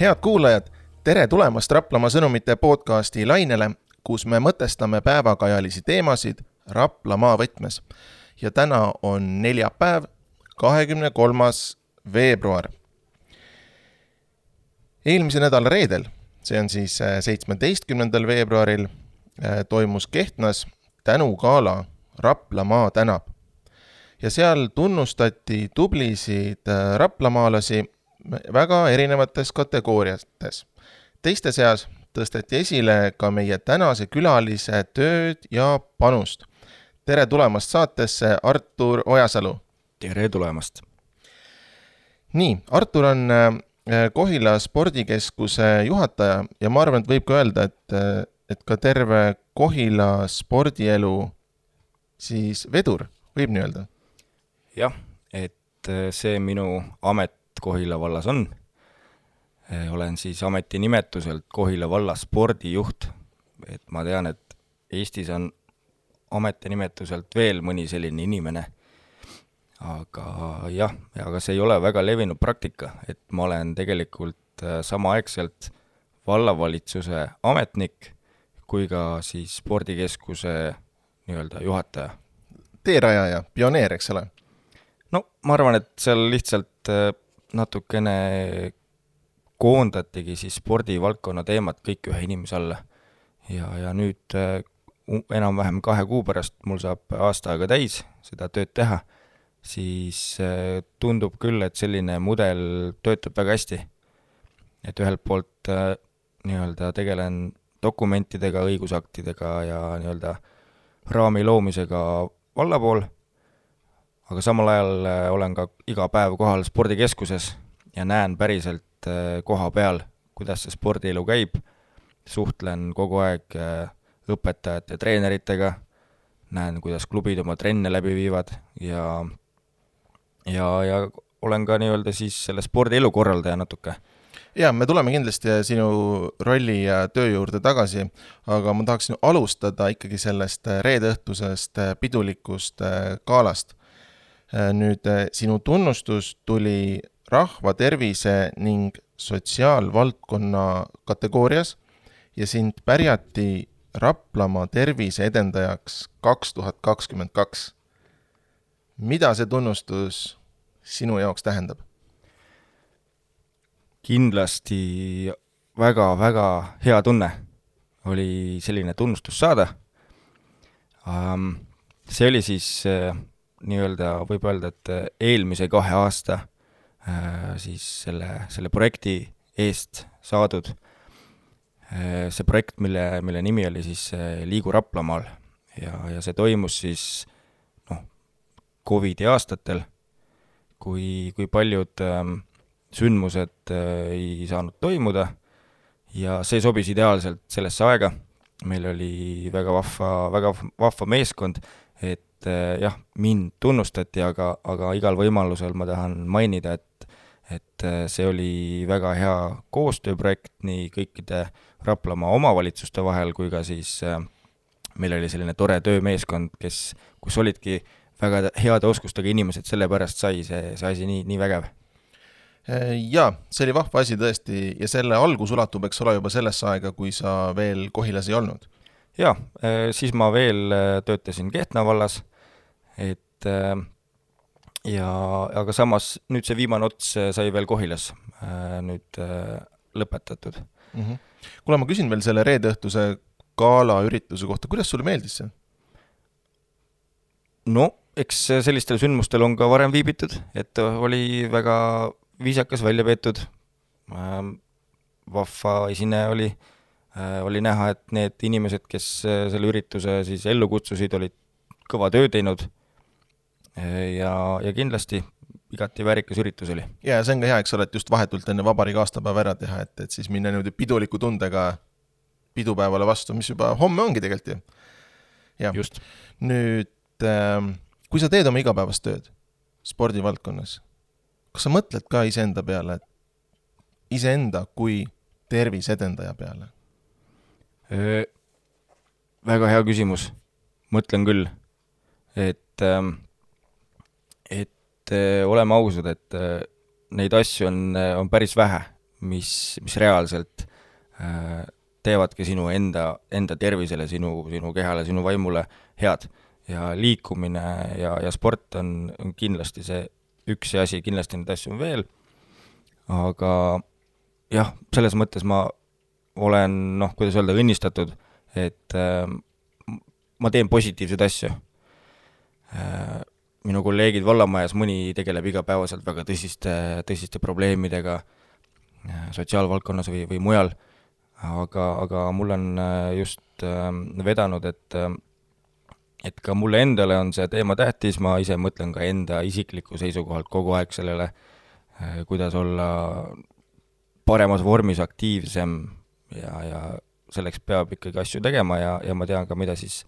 head kuulajad, tere tulemast Raplamaa sõnumite podcasti lainele, kus me mõtestame päevakajalisi teemasid Raplamaa võtmes. ja täna on neljapäev, kahekümne kolmas veebruar. eelmise nädala reedel, see on siis äh, seitsmeteistkümnendal veebruaril, äh, toimus Kehtnas tänugala Raplamaa tänab. ja seal tunnustati tublisid äh, raplamaalasi väga erinevates kategooriates. teiste seas tõsteti esile ka meie tänase külalise tööd ja panust. tere tulemast saatesse, Artur Ojasalu! tere tulemast! nii, Artur on äh, Kohila spordikeskuse juhataja ja ma arvan, et võib ka öelda, et, äh, et ka terve Kohila spordielu siis vedur, võib nii öelda? jah, et äh, see minu amet Kohila vallas on. Eh, olen siis ametinimetuselt Kohila valla spordijuht. et ma tean, et Eestis on ametinimetuselt veel mõni selline inimene. aga jah, aga see ei ole väga levinud praktika, et ma olen tegelikult eh, samaaegselt vallavalitsuse ametnik kui ka siis spordikeskuse nii-öelda juhataja. teerajaja, pioneer, eks ole? no ma arvan, et seal lihtsalt eh, natukene koondatigi siis spordivaldkonna teemad kõik ühe inimese alla. ja, ja nüüd äh, enam-vähem kahe kuu pärast mul saab aasta aega täis seda tööd teha, siis äh, tundub küll, et selline mudel töötab väga hästi. et ühelt poolt äh, nii-öelda tegelen dokumentidega, õigusaktidega ja nii-öelda raami loomisega valla pool aga samal ajal äh, olen ka iga päev kohal spordikeskuses ja näen päriselt äh, koha peal, kuidas see spordielu käib, suhtlen kogu aeg äh, õpetajate, treeneritega, näen, kuidas klubid oma trenne läbi viivad ja ja, ja olen ka nii-öelda siis selle spordielu korraldaja natuke. Jaa, me tuleme kindlasti sinu rolli ja töö juurde tagasi, aga ma tahaksin alustada ikkagi sellest reedeõhtusest pidulikust galast. Äh, nüüd äh, sinu tunnustus tuli rahva tervise ning sotsiaalvaldkonna kategoorias ja sind pärjati Raplamaa tervise edendajaks kaks tuhat kakskümmend kaks. mida see tunnustus sinu jaoks tähendab? kindlasti väga-väga hea tunne oli selline tunnustus saada. see oli siis äh, nii-öelda võib öelda, et äh, eelmise kahe aasta äh, siis selle, selle projekti eest saadud. Äh, see projekt, mille, mille nimi oli siis Liigu Raplamaal ja, ja see toimus siis noh, Covidi aastatel, kui, kui paljud ähm, sündmused ei saanud toimuda ja see sobis ideaalselt sellesse aega, meil oli väga vahva, väga vahva meeskond, et et eh, jah, mind tunnustati, aga, aga igal võimalusel ma tahan mainida, et et eh, see oli väga hea koostööprojekt nii kõikide Raplamaa omavalitsuste vahel kui ka siis äh, meil oli selline tore töömeeskond, kes, kus olidki väga heade oskustega inimesed, sellepärast sai see, see asi nii, nii vägev jaa, see oli vahva asi tõesti ja selle algus ulatub, eks ole, juba sellesse aega, kui sa veel Kohilas ei olnud. jaa, siis ma veel töötasin Kehtna vallas et äh, ja, aga samas nüüd see viimane ots äh, sai veel Kohilas äh, nüüd lõpetatud mm. -hmm. kuule, ma küsin veel selle reedeõhtuse galaürituse kohta, kuidas sulle meeldis see? no eks sellistel sündmustel on ka varem viibitud, et oli väga viisakas, välja peetud, ähm, vahva esineja oli, oli näha, et need inimesed, kes selle ürituse siis ellu kutsusid, olid kõva töö teinud ja, ja kindlasti igati väärikas üritus oli. ja see on ka hea, eks ole, et just vahetult enne vabariigi aastapäeva ära teha, et, et siis minna niimoodi piduliku tundega pidupäevale vastu, mis juba homme ongi tegelikult ju. jah, nüüd äh, kui sa teed oma igapäevast tööd spordivaldkonnas, kas sa mõtled ka iseenda peale, iseenda kui terviseedendaja peale? väga hea küsimus, mõtlen küll, et ähm, et äh, oleme ausad, et äh, neid asju on, äh, on päris vähe, mis, mis reaalselt teevadki sinu enda, enda tervisele, sinu, sinu kehale, sinu vaimule head. ja liikumine ja, ja sport on, on kindlasti see üks asi, kindlasti neid asju on veel, aga jah, selles mõttes ma olen noh, kuidas öelda, õnnistatud, et äh, ma teen positiivseid asju äh,. Minu kolleegid vallamajas, mõni tegeleb igapäevaselt väga tõsiste, tõsiste probleemidega äh, sotsiaalvaldkonnas või, või mujal, aga, aga mul on äh, just äh, vedanud, et et ka mulle endale on see teema tähtis, ma ise mõtlen ka enda isikliku seisukohalt kogu aeg sellele, kuidas olla paremas vormis, aktiivsem ja, ja selleks peab ikkagi asju tegema ja, ja ma tean ka, mida siis,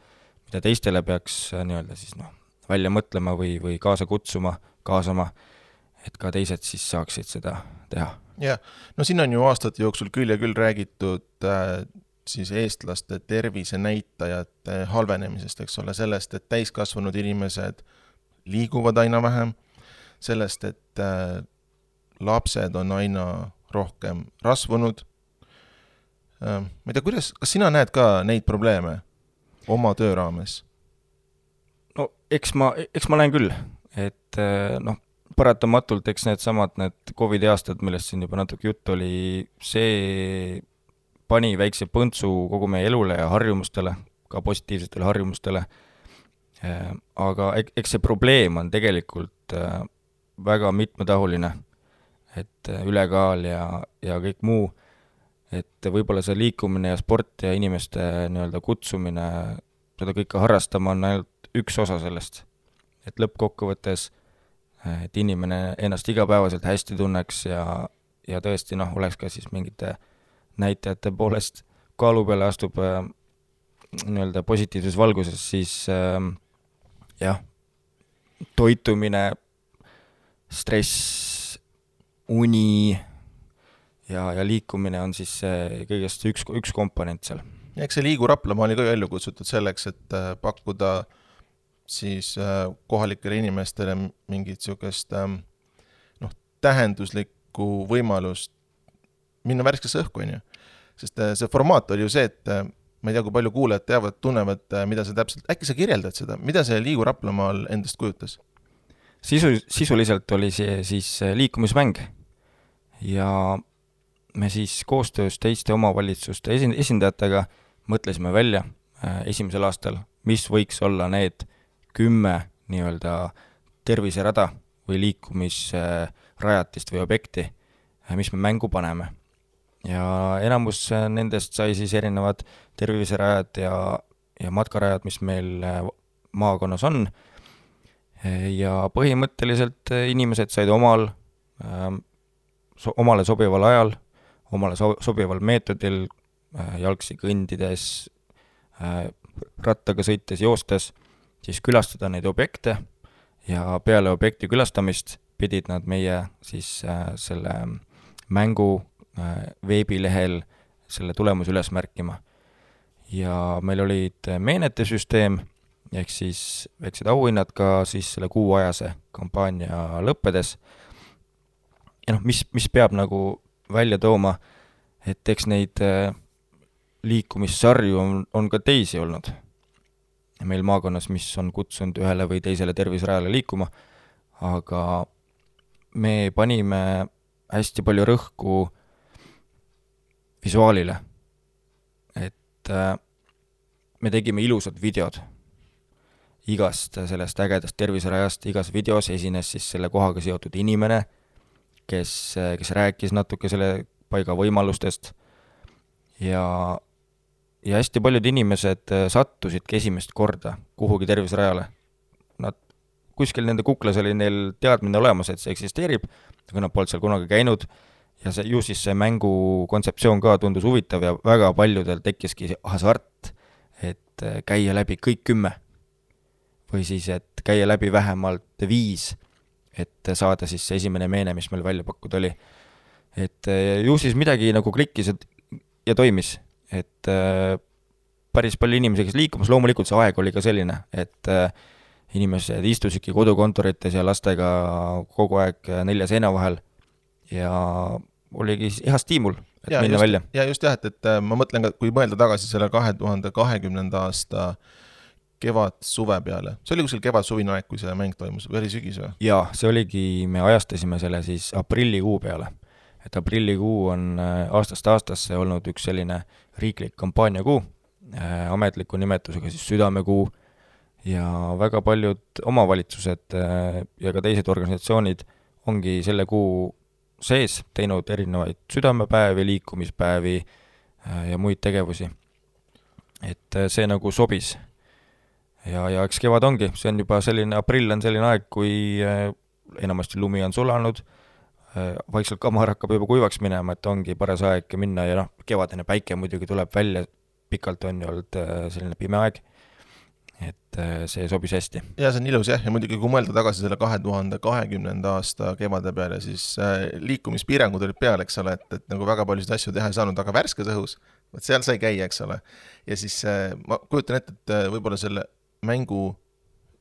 mida teistele peaks nii-öelda siis noh, välja mõtlema või, või kaasa kutsuma, kaasama, et ka teised siis saaksid seda teha. jah, no siin on ju aastate jooksul küll ja küll räägitud äh, siis eestlaste tervisenäitajate halvenemisest, eks ole, sellest, et täiskasvanud inimesed liiguvad aina vähem, sellest, et äh, lapsed on aina rohkem rasvunud. Äh, ma ei tea, kuidas, kas sina näed ka neid probleeme oma töö raames? Eks ma, eks ma näen küll, et äh, noh, paratamatult eks needsamad, need Covidi aastad, millest siin juba natuke juttu oli, see pani väikse põntsu kogu meie elule ja harjumustele, ka positiivsetele harjumustele, aga eks see probleem on tegelikult väga mitmetahuline et ülekaal ja, ja kõik muu, et võib-olla see liikumine ja sport ja inimeste nii-öelda kutsumine seda kõike harrastama on ainult üks osa sellest. et lõppkokkuvõttes, äh, et inimene ennast igapäevaselt hästi tunneks ja, ja tõesti noh, oleks ka siis mingite näitajate poolest kaalu peale astub äh, nii-öelda positiivses valguses, siis äh, jah, toitumine, stress, uni ja, ja liikumine on siis see kõigest üks, üks komponent seal. eks see Liigu Raplamaa oli ka ellu kutsutud selleks, et äh, pakkuda siis äh, kohalikele inimestele mingit niisugust ähm, noh, tähenduslikku võimalust minna värskesse õhku, on ju. sest äh, see formaat oli ju see, et ma ei tea, kui palju kuulajad teavad, tunnevad, mida see täpselt, äkki sa kirjeldad seda, mida see Liigu Raplamaal endast kujutas? sisu, sisuliselt oli see siis liikumismäng ja me siis koostöös teiste omavalitsuste esin-, esindajatega mõtlesime välja äh, esimesel aastal, mis võiks olla need kümme nii-öelda terviserada või liikumisrajatist või objekti, äh, mis me mängu paneme. ja enamus äh, nendest sai siis erinevad terviserajad ja, ja matkarajad, mis meil maakonnas on, ja põhimõtteliselt inimesed said omal so-, omale sobival ajal, omale so-, sobival meetodil äh,, jalgsi kõndides äh,, rattaga sõites, joostes, siis külastada neid objekte ja peale objekti külastamist pidid nad meie siis äh, selle mängu äh, veebilehel selle tulemuse üles märkima. ja meil olid meenetesüsteem, ehk siis väiksed auhinnad ka siis selle kuuajase kampaania lõppedes ja noh, mis, mis peab nagu välja tooma, et eks neid äh, liikumissarju on, on ka teisi olnud meil maakonnas, mis on kutsunud ühele või teisele terviserajale liikuma, aga me panime hästi palju rõhku visuaalile. et äh, me tegime ilusad videod igast sellest ägedast terviserajast, igas videos esines siis selle kohaga seotud inimene kes, kes rääkis natuke selle paiga võimalustest ja, ja hästi paljud inimesed sattusidki esimest korda kuhugi terviserajale. Nad, kuskil nende kuklas oli neil teadmine olemas, et see eksisteerib, aga nad polnud seal kunagi käinud ja see, ju siis see mängu kontseptsioon ka tundus huvitav ja väga paljudel tekkiski hasart, et käia läbi kõik kümme. või siis, et käia läbi vähemalt viis et saada siis see esimene meene, mis meil välja pakkuda oli. et ju siis midagi nagu klikkis ja toimis, et eh, päris palju inimesi käis liikumas, loomulikult see aeg oli ka selline, et eh, inimesed istusidki kodukontorites ja lastega kogu aeg nelja seina vahel ja oligi hea stiimul, et ja minna just, välja. ja just jah, et, et äh, ma mõtlen ka, kui mõelda tagasi selle kahe tuhande kahekümnenda aasta kevad-suve peale, see oli kuskil kevad-suvine aeg, kui see mäng toimus või oli sügis või? jaa, see oligi, me ajastasime selle siis aprillikuu peale. Et aprillikuu on äh, aastast aastasse olnud üks selline riiklik kampaaniakuu, äh, ametliku nimetusega siis Südamekuu, ja väga paljud omavalitsused äh, ja ka teised organisatsioonid ongi selle kuu sees teinud erinevaid südamepäevi, liikumispäevi ja muid tegevusi. et see nagu sobis. Ja, ja eks kevad ongi, see on juba selline, aprill on selline aeg, kui enamasti lumi on sulanud, vaikselt kamar hakkab juba kuivaks minema, et ongi paras aeg minna ja noh, kevadine päike muidugi tuleb välja, pikalt on ju olnud äh, selline pime aeg, et see sobis hästi. jaa, see on ilus jah, ja muidugi kui mõelda tagasi selle kahe tuhande kahekümnenda aasta kevade peale, siis liikumispiirangud olid peal, eks ole, et, et nagu väga paljusid asju teha ei saanud, aga värskes õhus, vot seal sai käia, eks ole. ja siis ma kujutan ette, et võib-olla selle mängu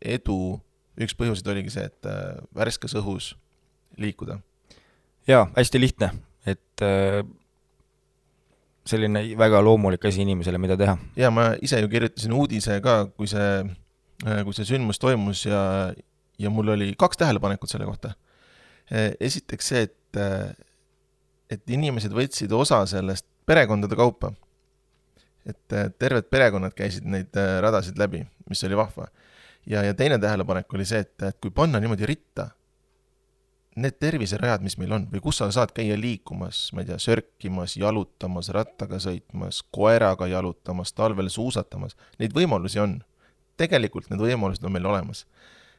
edu üks põhjuseid oligi see, et äh, värskes õhus liikuda. Jaa, hästi lihtne, et äh, selline väga loomulik asi inimesele, mida teha. jaa, ma ise ju kirjutasin uudise ka, kui see, äh, kui see sündmus toimus ja, ja mul oli kaks tähelepanekut selle kohta. esiteks see, et, et inimesed võtsid osa sellest perekondade kaupa et äh, terved perekonnad käisid neid äh, radasid läbi, mis oli vahva. ja, ja teine tähelepanek oli see, et, et kui panna niimoodi ritta need terviserajad, mis meil on või kus sa saad käia liikumas, ma ei tea, sörkimas, jalutamas, rattaga sõitmas, koeraga jalutamas, talvel suusatamas, neid võimalusi on. tegelikult need võimalused on meil olemas.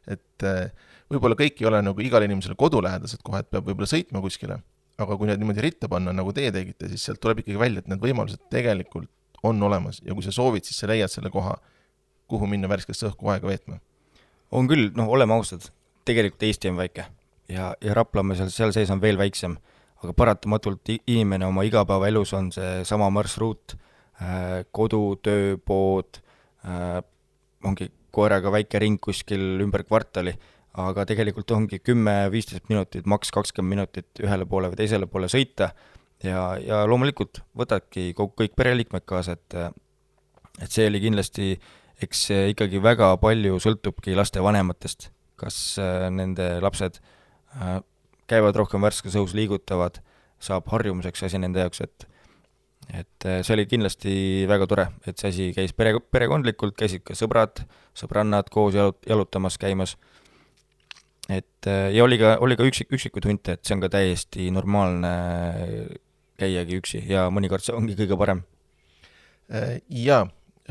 et äh, võib-olla kõik ei ole nagu igale inimesele kodulähedased kohad, peab võib-olla sõitma kuskile, aga kui need niimoodi ritta panna, nagu teie tegite, siis sealt tuleb ikkagi välja, et need võimalused tegelikult on olemas ja kui sa soovid, siis sa leiad selle koha, kuhu minna värskesse õhku aega veetma. on küll, noh, oleme ausad, tegelikult Eesti on väike ja, ja Raplamäe seal, seal sees on veel väiksem, aga paratamatult inimene oma igapäevaelus on seesama marsruut äh,, kodu, töö, pood äh,, ongi koeraga väike ring kuskil ümber kvartali, aga tegelikult ongi kümme-viisteist minutit, maks kakskümmend minutit ühele poole või teisele poole sõita ja, ja loomulikult võtadki kogu, kõik pereliikmed kaasa, et et see oli kindlasti, eks ikkagi väga palju sõltubki lastevanematest, kas äh, nende lapsed äh, käivad rohkem värskes õhus, liigutavad, saab harjumuseks asi nende jaoks, et et äh, see oli kindlasti väga tore, et see asi käis pere, perekondlikult, käisid ka sõbrad, sõbrannad koos jalut-, jalutamas, käimas, et ja oli ka, oli ka üksik, üksikuid hunte, et see on ka täiesti normaalne käiagi üksi ja mõnikord see ongi kõige parem. Äh, jaa,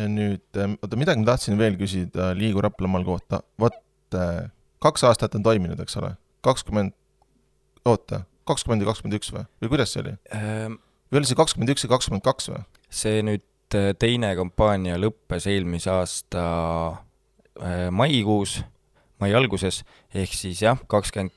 nüüd ähm, oota, midagi ma tahtsin veel küsida Liigu Raplamaal kohta, vot äh, kaks aastat on toiminud, eks ole, kakskümmend, oota, kakskümmend ja kakskümmend üks või, või kuidas see oli ähm,? või oli see kakskümmend üks ja kakskümmend kaks või? see nüüd äh, teine kampaania lõppes eelmise aasta maikuus, mai alguses, ehk siis jah, kakskümmend,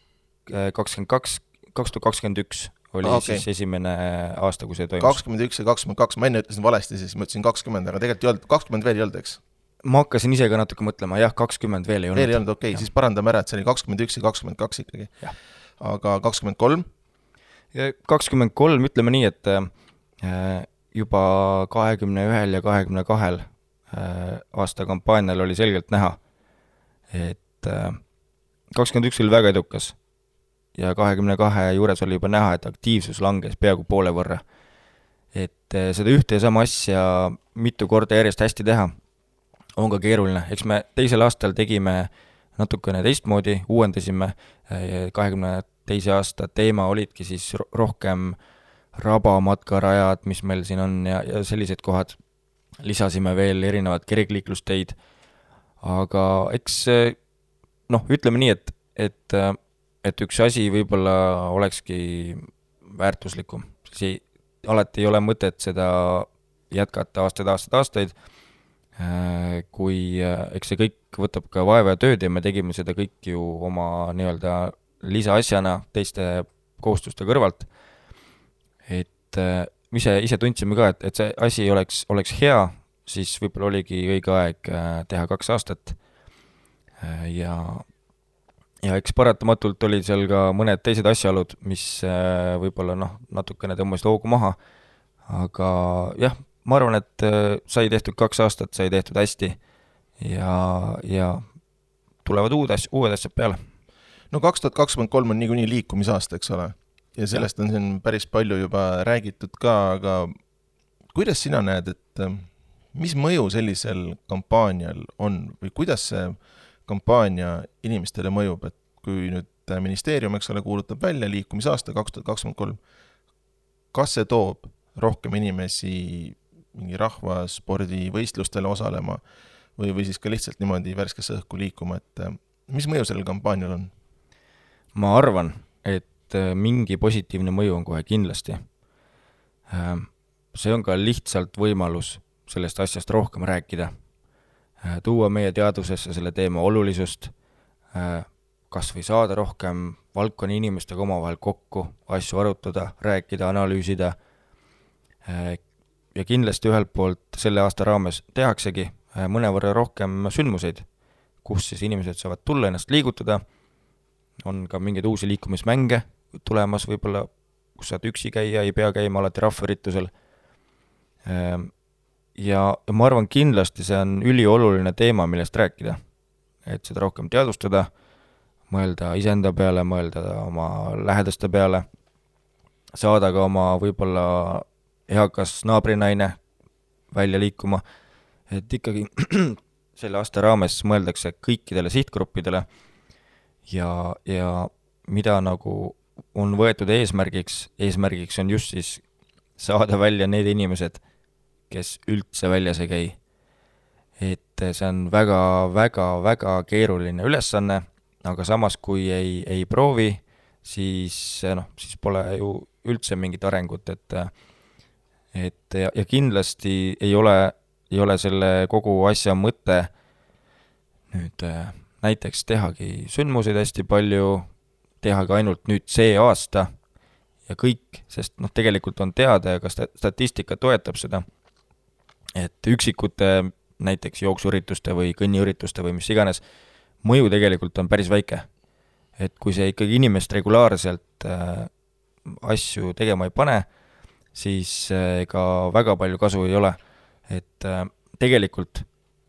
kakskümmend kaks, kaks tuhat kakskümmend üks oli okay. siis esimene aasta, kui see toimus. kakskümmend üks ja kakskümmend kaks, ma enne ütlesin valesti, siis ma ütlesin kakskümmend, aga tegelikult ei olnud, kakskümmend veel ei olnud, eks? Ma hakkasin ise ka natuke mõtlema, jah, kakskümmend veel ei olnud. veel ei olnud, okei okay,, siis parandame ära, et see oli kakskümmend üks ja kakskümmend kaks ikkagi. aga kakskümmend kolm? kakskümmend kolm, ütleme nii, et äh, juba kahekümne ühel ja kahekümne kahel äh, aasta kampaanial oli selgelt näha, et äh, kakskümmend üks oli väga edukas ja kahekümne kahe juures oli juba näha, et aktiivsus langes peaaegu poole võrra. et seda ühte ja sama asja mitu korda järjest hästi teha on ka keeruline, eks me teisel aastal tegime natukene teistmoodi, uuendasime, kahekümne teise aasta teema olidki siis rohkem rabamatkarajad, mis meil siin on ja, ja sellised kohad, lisasime veel erinevad kergliiklusteid, aga eks noh, ütleme nii, et, et et üks asi võib-olla olekski väärtuslikum, siis alati ei ole mõtet seda jätkata aastaid, aastaid, aastaid, kui äh, eks see kõik võtab ka vaeva ja tööd ja me tegime seda kõik ju oma nii-öelda lisaasjana teiste kohustuste kõrvalt, et äh, ise, ise tundsime ka, et, et see asi oleks, oleks hea, siis võib-olla oligi õige aeg teha kaks aastat. Ja ja eks paratamatult olid seal ka mõned teised asjaolud, mis äh, võib-olla noh, natukene tõmbasid hoogu maha, aga jah, ma arvan, et äh, sai tehtud kaks aastat, sai tehtud hästi ja, ja tulevad uued asjad, uued asjad peale. no kaks tuhat kakskümmend kolm on niikuinii liikumisaasta, eks ole? ja sellest on siin päris palju juba räägitud ka, aga kuidas sina näed, et äh, mis mõju sellisel kampaanial on või kuidas see kampaania inimestele mõjub, et kui nüüd ministeerium, eks ole, kuulutab välja liikumisaasta kaks tuhat kakskümmend kolm, kas see toob rohkem inimesi mingi rahvaspordivõistlustele osalema või, või siis ka lihtsalt niimoodi värskesse õhku liikuma, et äh, mis mõju sellel kampaanial on? ma arvan, et äh, mingi positiivne mõju on kohe kindlasti. Äh, see on ka lihtsalt võimalus sellest asjast rohkem rääkida tuua meie teadvusesse selle teema olulisust, kas või saada rohkem valdkonna inimestega omavahel kokku, asju arutada, rääkida, analüüsida, ja kindlasti ühelt poolt selle aasta raames tehaksegi mõnevõrra rohkem sündmuseid, kus siis inimesed saavad tulla, ennast liigutada, on ka mingeid uusi liikumismänge tulemas võib-olla, kus saad üksi käia, ei pea käima alati rahvaüritusel, ja, ja ma arvan, kindlasti see on ülioluline teema, millest rääkida. et seda rohkem teadvustada, mõelda iseenda peale, mõelda oma lähedaste peale, saada ka oma võib-olla eakas naabrinaine välja liikuma, et ikkagi selle aasta raames mõeldakse kõikidele sihtgruppidele ja, ja mida nagu on võetud eesmärgiks, eesmärgiks on just siis saada välja need inimesed, kes üldse väljas ei käi. et see on väga, väga, väga keeruline ülesanne, aga samas, kui ei, ei proovi, siis noh, siis pole ju üldse mingit arengut, et et ja, ja kindlasti ei ole, ei ole selle kogu asja mõte nüüd näiteks tehagi sündmuseid hästi palju, tehagi ainult nüüd see aasta ja kõik, sest noh, tegelikult on teada ja ka statistika toetab seda et üksikute näiteks jooksuürituste või kõnniürituste või mis iganes, mõju tegelikult on päris väike. et kui see ikkagi inimest regulaarselt äh, asju tegema ei pane, siis äh, ega väga palju kasu ei ole. et äh, tegelikult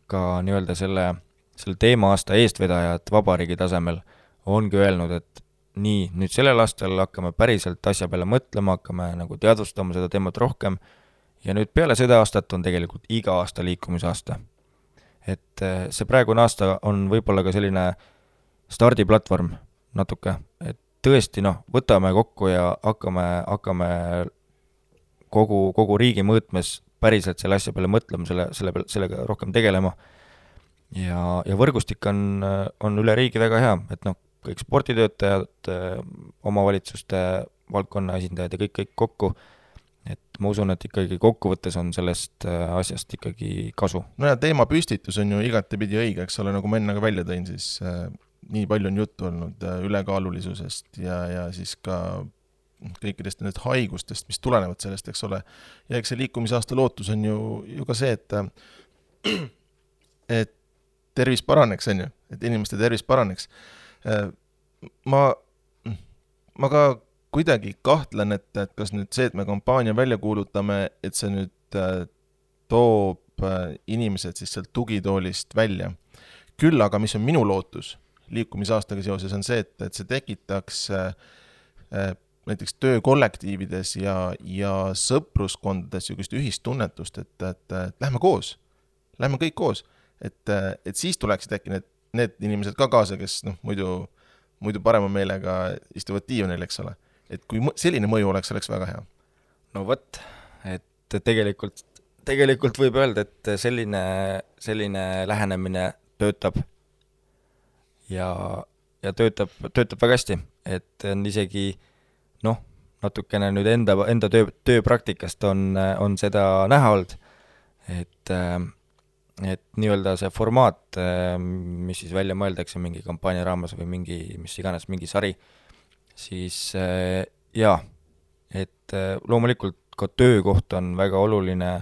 ka nii-öelda selle, selle teema-aasta eestvedajad vabariigi tasemel ongi öelnud, et nii, nüüd sellel aastal hakkame päriselt asja peale mõtlema, hakkame nagu teadvustama seda teemat rohkem ja nüüd peale seda aastat on tegelikult iga aasta liikumisaasta. et eh, see praegune aasta on võib-olla ka selline stardiplatvorm natuke, et tõesti noh, võtame kokku ja hakkame, hakkame kogu, kogu riigi mõõtmes päriselt selle asja peale mõtlema, selle, selle peale, sellega rohkem tegelema. ja, ja võrgustik on, on üle riigi väga hea, et noh, kõik sporditöötajad, eh, omavalitsuste valdkonna esindajad ja kõik, kõik kokku et ma usun, et ikkagi kokkuvõttes on sellest äh, asjast ikkagi kasu. no ja teemapüstitus on ju igatepidi õige, eks ole, nagu ma enne ka välja tõin, siis äh, nii palju on juttu olnud äh, ülekaalulisusest ja, ja siis ka kõikidest nendest haigustest, mis tulenevad sellest, eks ole. ja eks see liikumisaasta lootus on ju, ju ka see, et et tervis paraneks, on ju, et inimeste tervis paraneks äh,. ma, ma ka kuidagi kahtlen, et, et kas nüüd see, et me kampaania välja kuulutame, et see nüüd äh, toob äh, inimesed siis sealt tugitoolist välja. küll aga, mis on minu lootus liikumisaastaga seoses, on see, et, et see tekitaks näiteks töökollektiivides ja, ja sõpruskondades niisugust ühistunnetust, et, et, et lähme koos, lähme kõik koos. et, et siis tuleksid äkki need, need inimesed ka kaasa, kes noh, muidu, muidu parema meelega istuvad diivanil, eks ole et kui selline mõju oleks, oleks väga hea. no vot, et tegelikult, tegelikult võib öelda, et selline, selline lähenemine töötab ja, ja töötab, töötab väga hästi, et on isegi noh, natukene nüüd enda, enda töö, tööpraktikast on, on seda näha olnud, et et nii-öelda see formaat, mis siis välja mõeldakse mingi kampaania raames või mingi, mis iganes, mingi sari, siis äh, jaa, et äh, loomulikult ka töökoht on väga oluline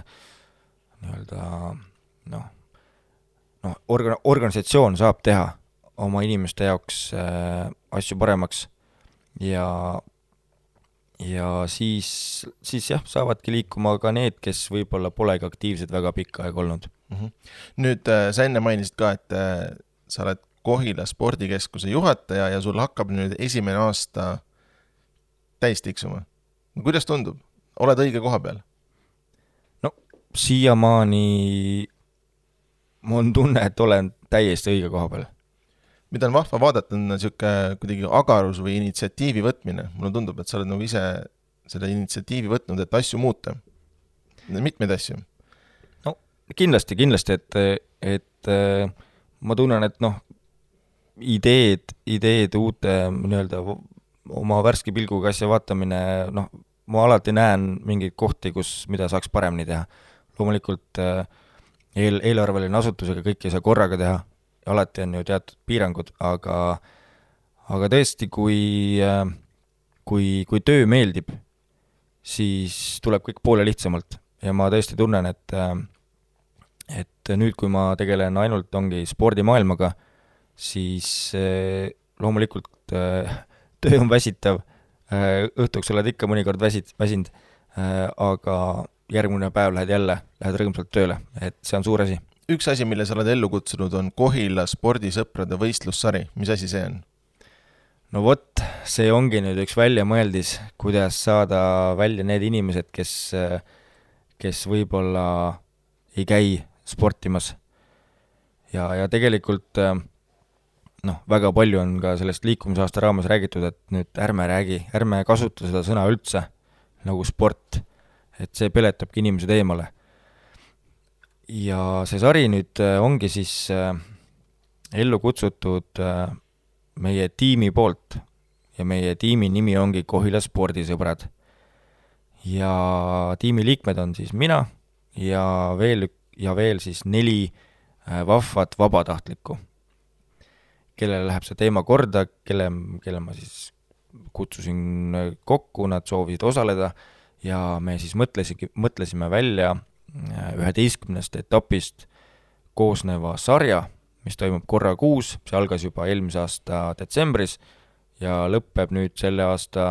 nii-öelda noh, noh, orga-, organisatsioon saab teha, oma inimeste jaoks asju paremaks ja ja siis, siis jah, saavadki liikuma ka need, kes võib-olla polegi aktiivsed väga pikka aega olnud mm. -hmm. nüüd äh, sa enne mainisid ka, et äh, sa oled Kohila spordikeskuse juhataja ja sul hakkab nüüd esimene aasta täis tiksuma. kuidas tundub, oled õige koha peal? no siiamaani mul on tunne, et olen täiesti õige koha peal mida on vahva vaadata, on niisugune kuidagi agarus või initsiatiivi võtmine. mulle tundub, et sa oled nagu ise selle initsiatiivi võtnud, et asju muuta. mitmeid asju. no kindlasti, kindlasti, et, et ma tunnen, et noh, ideed, ideed uute nii-öelda oma värske pilguga asja vaatamine, noh, ma alati näen mingeid kohti, kus, mida saaks paremini teha. loomulikult eel, eelarveline asutus, ega kõike ei saa korraga teha alati on ju teatud piirangud, aga aga tõesti, kui, kui, kui töö meeldib, siis tuleb kõik poole lihtsamalt. Ja ma tõesti tunnen, et et nüüd, kui ma tegelen ainult, ongi spordimaailmaga, siis loomulikult töö on väsitav, õhtuks oled ikka mõnikord väsid, väsinud, aga järgmine päev lähed jälle, lähed rõõmsalt tööle, et see on suur asi üks asi, mille sa oled ellu kutsunud, on Kohila spordisõprade võistlussari, mis asi see on? no vot, see ongi nüüd üks väljamõeldis, kuidas saada välja need inimesed, kes, kes võib-olla ei käi sportimas. ja, ja tegelikult noh, väga palju on ka sellest liikumisaasta raames räägitud, et nüüd ärme räägi, ärme kasuta seda sõna üldse nagu sport, et see peletabki inimesed eemale ja see sari nüüd äh, ongi siis äh, ellu kutsutud äh, meie tiimi poolt ja meie tiimi nimi ongi Kohila spordisõbrad. ja tiimi liikmed on siis mina ja veel, ja veel siis neli vahvat vabatahtlikku, kellele läheb see teema korda, kelle, kelle ma siis kutsusin kokku, nad soovisid osaleda ja me siis mõtlesime, mõtlesime välja üheteistkümnest etapist koosneva sarja, mis toimub korra kuus, see algas juba eelmise aasta detsembris ja lõpeb nüüd selle aasta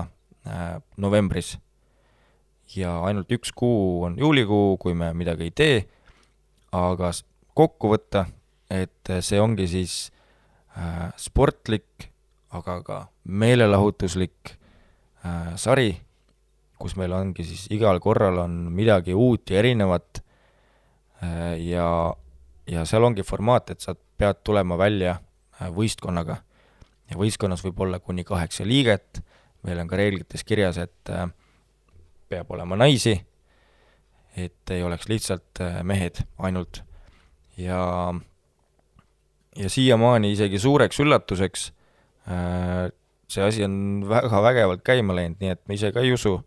äh, novembris. ja ainult üks kuu on juulikuu, kui me midagi ei tee, aga kokku võtta, et see ongi siis äh, sportlik, aga ka meelelahutuslik äh, sari kus meil ongi siis igal korral on midagi uut ja erinevat äh, ja, ja seal ongi formaat, et sa pead tulema välja äh, võistkonnaga. ja võistkonnas võib olla kuni kaheksa liiget, meil on ka reeglites kirjas, et äh, peab olema naisi, et ei oleks lihtsalt mehed ainult. ja, ja siiamaani isegi suureks üllatuseks see asi on väga vägevalt käima läinud, nii et ma ise ka ei usu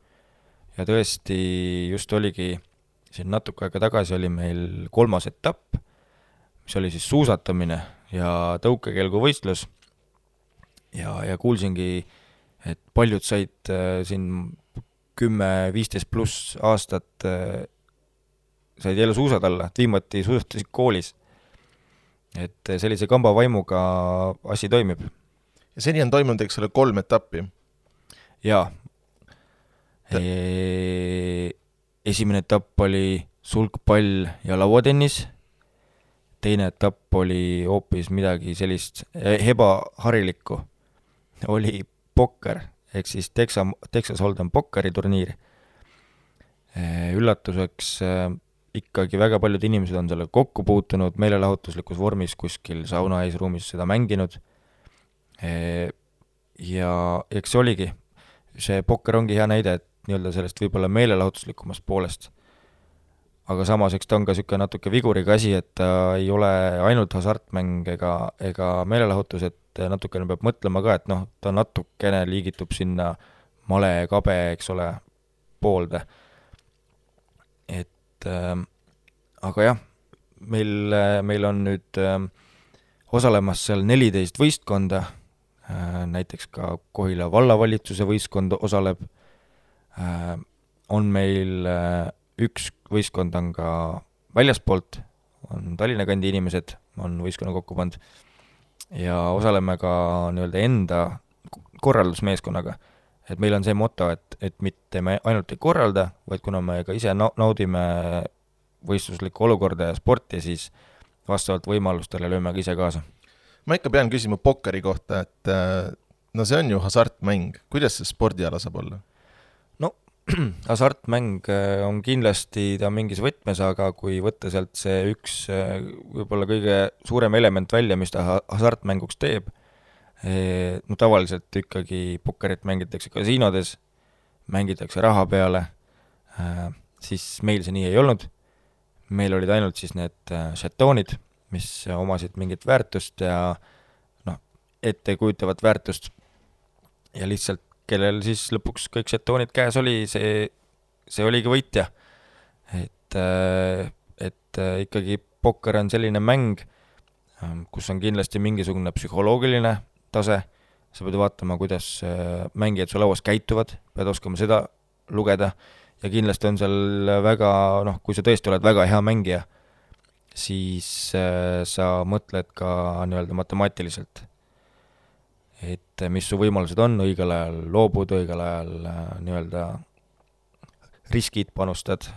ja tõesti, just oligi, siin natuke aega tagasi oli meil kolmas etapp, mis oli siis suusatamine ja tõukekelguvõistlus ja, ja kuulsingi, et paljud said äh, siin kümme, viisteist pluss aastat äh, said jälle suusad alla, et viimati suusatasid koolis. et äh, sellise kamba vaimuga asi toimib. ja seni on toimunud, eks ole, kolm etappi? jaa, esimene etapp oli sulgpall ja lauatennis, teine etapp oli hoopis midagi sellist e, ebaharilikku, oli pokker, ehk siis Texa, Texas Hold'em pokkeri turniir. Üllatuseks ikkagi väga paljud inimesed on sellega kokku puutunud, meelelahutuslikus vormis kuskil sauna eesruumis seda mänginud. Ja eks see oligi, see pokker ongi hea näide, et nii-öelda sellest võib-olla meelelahutuslikumast poolest. aga samas, eks ta on ka niisugune natuke viguriga asi, et ta ei ole ainult hasartmäng ega, ega meelelahutus, et natukene peab mõtlema ka, et noh, ta natukene liigitub sinna male, kabe, eks ole, poolde. et äh, aga jah, meil, meil on nüüd äh, osalemas seal neliteist võistkonda äh,, näiteks ka Kohila vallavalitsuse võistkond osaleb on meil äh, üks võistkond on ka väljaspoolt, on Tallinna kandi inimesed, on võistkonna kokku pannud, ja osaleme ka nii-öelda enda korraldusmeeskonnaga. et meil on see moto, et, et mitte me ainult ei korralda, vaid kuna me ka ise na-, naudime võistluslikku olukorda ja sporti, siis vastavalt võimalustele lööme ka ise kaasa. ma ikka pean küsima pokkeri kohta, et äh, no see on ju hasartmäng, kuidas see spordiala saab olla? hasartmäng äh, on kindlasti ta mingis võtmes, aga kui võtta sealt see üks äh, võib-olla kõige suurem element välja, mis ta hasartmänguks teeb, eh, no tavaliselt ikkagi pokkerit mängitakse kasiinodes, mängitakse raha peale, äh, siis meil see nii ei olnud, meil olid ainult siis need žetoonid, mis omasid mingit väärtust ja noh, ettekujutavat väärtust. Ja lihtsalt kellel siis lõpuks kõik žetoonid käes oli, see, see oligi võitja. et, äh, et äh, ikkagi pokker on selline mäng, ähm, kus on kindlasti mingisugune psühholoogiline tase, sa pead vaatama, kuidas äh, mängijad su lauas käituvad, pead oskama seda lugeda. Ja kindlasti on seal väga noh, kui sa tõesti oled väga hea mängija, siis sa mõtled ka nii-öelda matemaatiliselt et mis su võimalused on õigel ajal loobuda, õigel ajal äh, nii-öelda riskid panustad,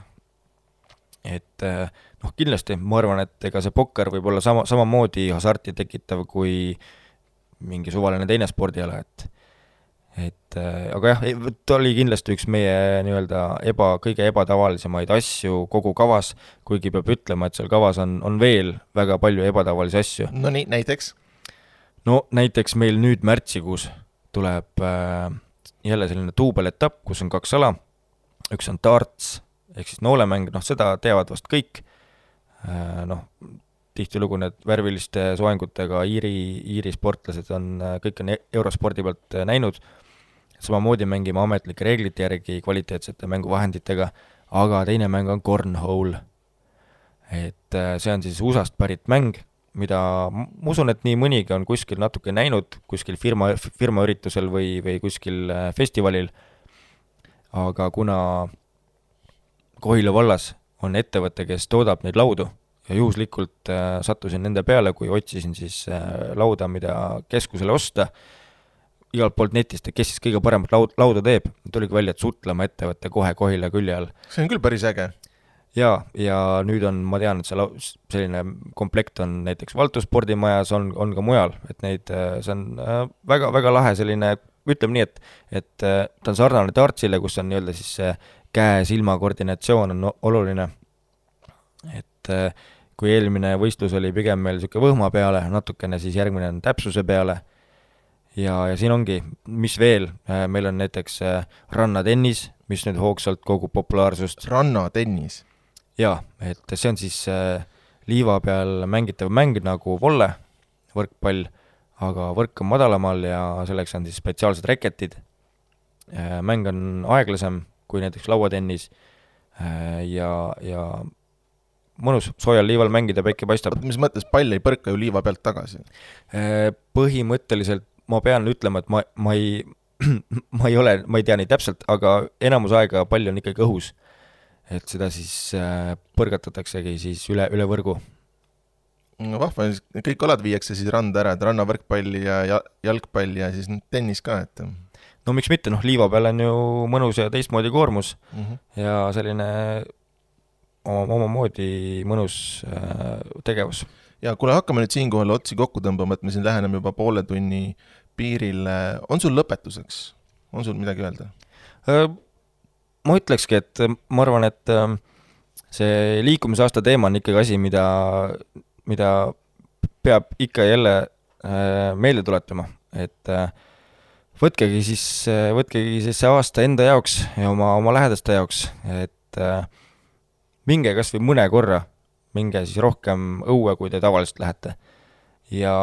et äh, noh, kindlasti ma arvan, et ega see pokker võib olla sama, samamoodi hasarti tekitav kui mingi suvaline teine spordiala, et et aga jah, ta oli kindlasti üks meie nii-öelda eba, kõige ebatavalisemaid asju kogu kavas, kuigi peab ütlema, et seal kavas on, on veel väga palju ebatavalisi asju. no nii, näiteks? No näiteks meil nüüd märtsikuus tuleb äh, jälle selline duubeletapp, kus on kaks ala, üks on darts ehk siis noolemäng, noh seda teavad vast kõik. Äh,, noh, tihtilugu need värviliste soengutega Iiri, Iiri sportlased on, äh, kõik on e-, eurospordi pealt äh, näinud, samamoodi mängime ametlike reeglite järgi kvaliteetsete mänguvahenditega, aga teine mäng on cornhole. et äh, see on siis USA-st pärit mäng mida ma usun, et nii mõnigi on kuskil natuke näinud, kuskil firma, firmaüritusel või, või kuskil äh, festivalil, aga kuna Kohila vallas on ettevõte, kes toodab neid laudu ja juhuslikult äh, sattusin nende peale, kui otsisin siis äh, lauda, mida keskusele osta, igalt poolt netist, et kes siis kõige paremat laud, lauda teeb, tuligi välja, et Sutlama ettevõte kohe Kohila külje all. see on küll päris äge jaa, ja nüüd on, ma tean, et see lau-, selline komplekt on näiteks Valtu spordimajas, on, on ka mujal, et neid, äh, see on äh, väga, väga lahe selline, ütleme nii, et, et äh, ta on sarnane dartsile, kus on nii-öelda siis see käe-silma koordinatsioon on oluline. et kui eelmine võistlus oli pigem meil niisugune võhma peale, natukene siis järgmine on täpsuse peale ja, ja siin ongi, mis veel, meil on näiteks rannatennis, mis nüüd hoogsalt kogub populaarsust. rannatennis? Jaa, et see on siis äh, liiva peal mängitav mäng nagu volle, võrkpall, aga võrk on madalamal ja selleks on siis spetsiaalsed reketid äh,. mäng on aeglasem kui näiteks lauatennis äh, ja, ja mõnus soojal liival mängida, päike paistab. mis mõttes, pall ei põrka ju liiva pealt tagasi? Põhimõtteliselt ma pean ütlema, et ma, ma ei ma ei ole, ma ei tea nii täpselt, aga enamus aega pall on ikkagi õhus et seda siis äh, põrgatataksegi siis üle, üle võrgu. no vahva, kõik alad viiakse siis randa ära, et rannavõrkpalli ja, ja jalgpall ja siis tennis ka, et no miks mitte, noh, liiva peal on ju mõnus ja teistmoodi koormus mm -hmm. ja selline oma, omamoodi mõnus äh, tegevus. ja kuule, hakkame nüüd siinkohal otsi kokku tõmbama, et me siin läheneme juba poole tunni piirile, on sul lõpetuseks, on sul midagi öelda äh,? Ma ütlekski, et äh, ma arvan, et äh, see liikumisaasta teema on ikkagi asi, mida, mida peab ikka ja jälle äh, meelde tuletama, et võtkegi siis, võtkegi siis see aasta enda jaoks ja oma, oma lähedaste jaoks, et minge kas või mõne korra, minge siis rohkem õue, kui te tavaliselt lähete. ja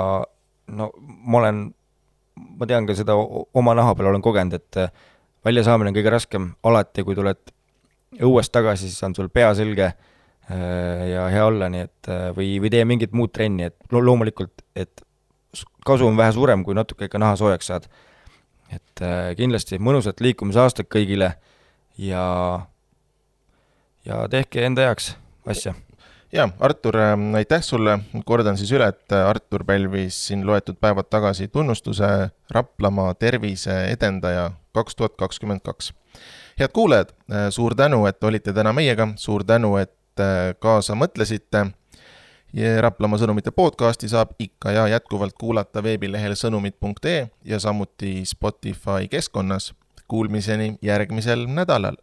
no ma olen, ma tean ka seda oma naha peal olen kogenud, et väljasaamine on kõige raskem, alati kui tuled õuest tagasi, siis on sul pea selge äh, ja hea olla, nii et äh, või, või tee mingit muud trenni, et lo loomulikult, et kasu on vähe suurem, kui natuke ikka naha soojaks saad. et äh, kindlasti mõnusat liikumisaastat kõigile ja, ja tehke enda heaks asja. Jaa, Artur, aitäh sulle, kordan siis üle, et Artur pälvis siin loetud päevad tagasi tunnustuse Raplamaa tervise edendaja kaks tuhat kakskümmend kaks. head kuulajad, suur tänu, et olite täna meiega, suur tänu, et kaasa mõtlesite Raplamaa sõnumite podcasti saab ikka ja jätkuvalt kuulata veebilehel sõnumid.ee ja samuti Spotify keskkonnas. Kuulmiseni järgmisel nädalal